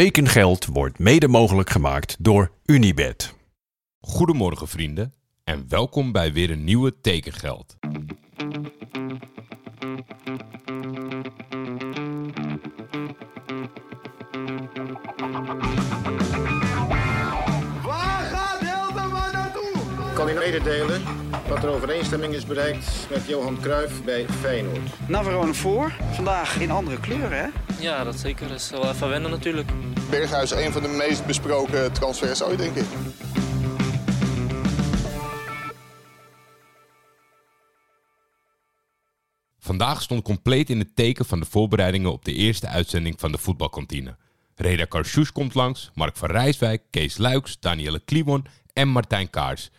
Tekengeld wordt mede mogelijk gemaakt door Unibed. Goedemorgen vrienden en welkom bij weer een nieuwe Tekengeld. Kan u mededelen dat er overeenstemming is bereikt met Johan Cruijff bij Feyenoord. Navarone voor. Vandaag in andere kleuren, hè? Ja, dat zeker. Dat is wel even wennen natuurlijk. Berghuis, een van de meest besproken transfers ooit, denk ik. Vandaag stond compleet in het teken van de voorbereidingen op de eerste uitzending van de voetbalkantine. Reda Karsjoes komt langs, Mark van Rijswijk, Kees Luiks, Danielle Kliwon en Martijn Kaars.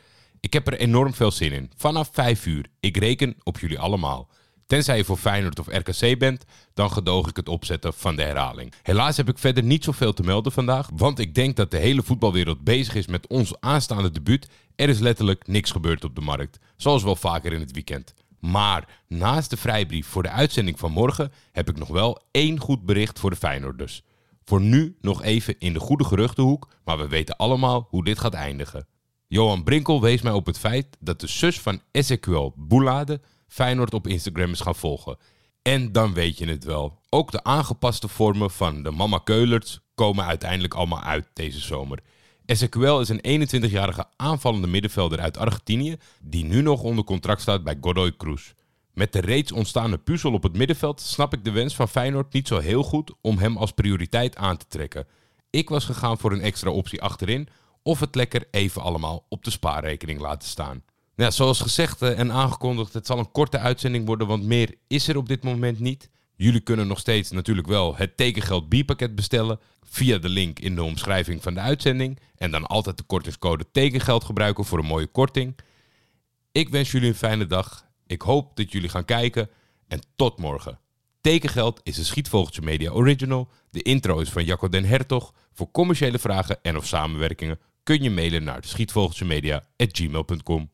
Ik heb er enorm veel zin in. Vanaf 5 uur. Ik reken op jullie allemaal. Tenzij je voor Feyenoord of RKC bent, dan gedoog ik het opzetten van de herhaling. Helaas heb ik verder niet zoveel te melden vandaag, want ik denk dat de hele voetbalwereld bezig is met ons aanstaande debuut. Er is letterlijk niks gebeurd op de markt, zoals wel vaker in het weekend. Maar naast de vrijbrief voor de uitzending van morgen heb ik nog wel één goed bericht voor de Feyenoorders. Voor nu nog even in de goede geruchtenhoek, maar we weten allemaal hoe dit gaat eindigen. Johan Brinkel wees mij op het feit dat de zus van Ezequiel Boulade Feyenoord op Instagram is gaan volgen. En dan weet je het wel. Ook de aangepaste vormen van de Mama Keulerts komen uiteindelijk allemaal uit deze zomer. Ezequiel is een 21-jarige aanvallende middenvelder uit Argentinië die nu nog onder contract staat bij Godoy Cruz. Met de reeds ontstaande puzzel op het middenveld snap ik de wens van Feyenoord niet zo heel goed om hem als prioriteit aan te trekken. Ik was gegaan voor een extra optie achterin of het lekker even allemaal op de spaarrekening laten staan. Ja, zoals gezegd eh, en aangekondigd, het zal een korte uitzending worden, want meer is er op dit moment niet. Jullie kunnen nog steeds natuurlijk wel het tekengeld bierpakket bestellen via de link in de omschrijving van de uitzending. En dan altijd de kortingscode tekengeld gebruiken voor een mooie korting. Ik wens jullie een fijne dag. Ik hoop dat jullie gaan kijken. En tot morgen. Tekengeld is een Schietvogeltje Media Original. De intro is van Jacco den Hertog. Voor commerciële vragen en of samenwerkingen kun je mailen naar schietvogeltjemedia.gmail.com.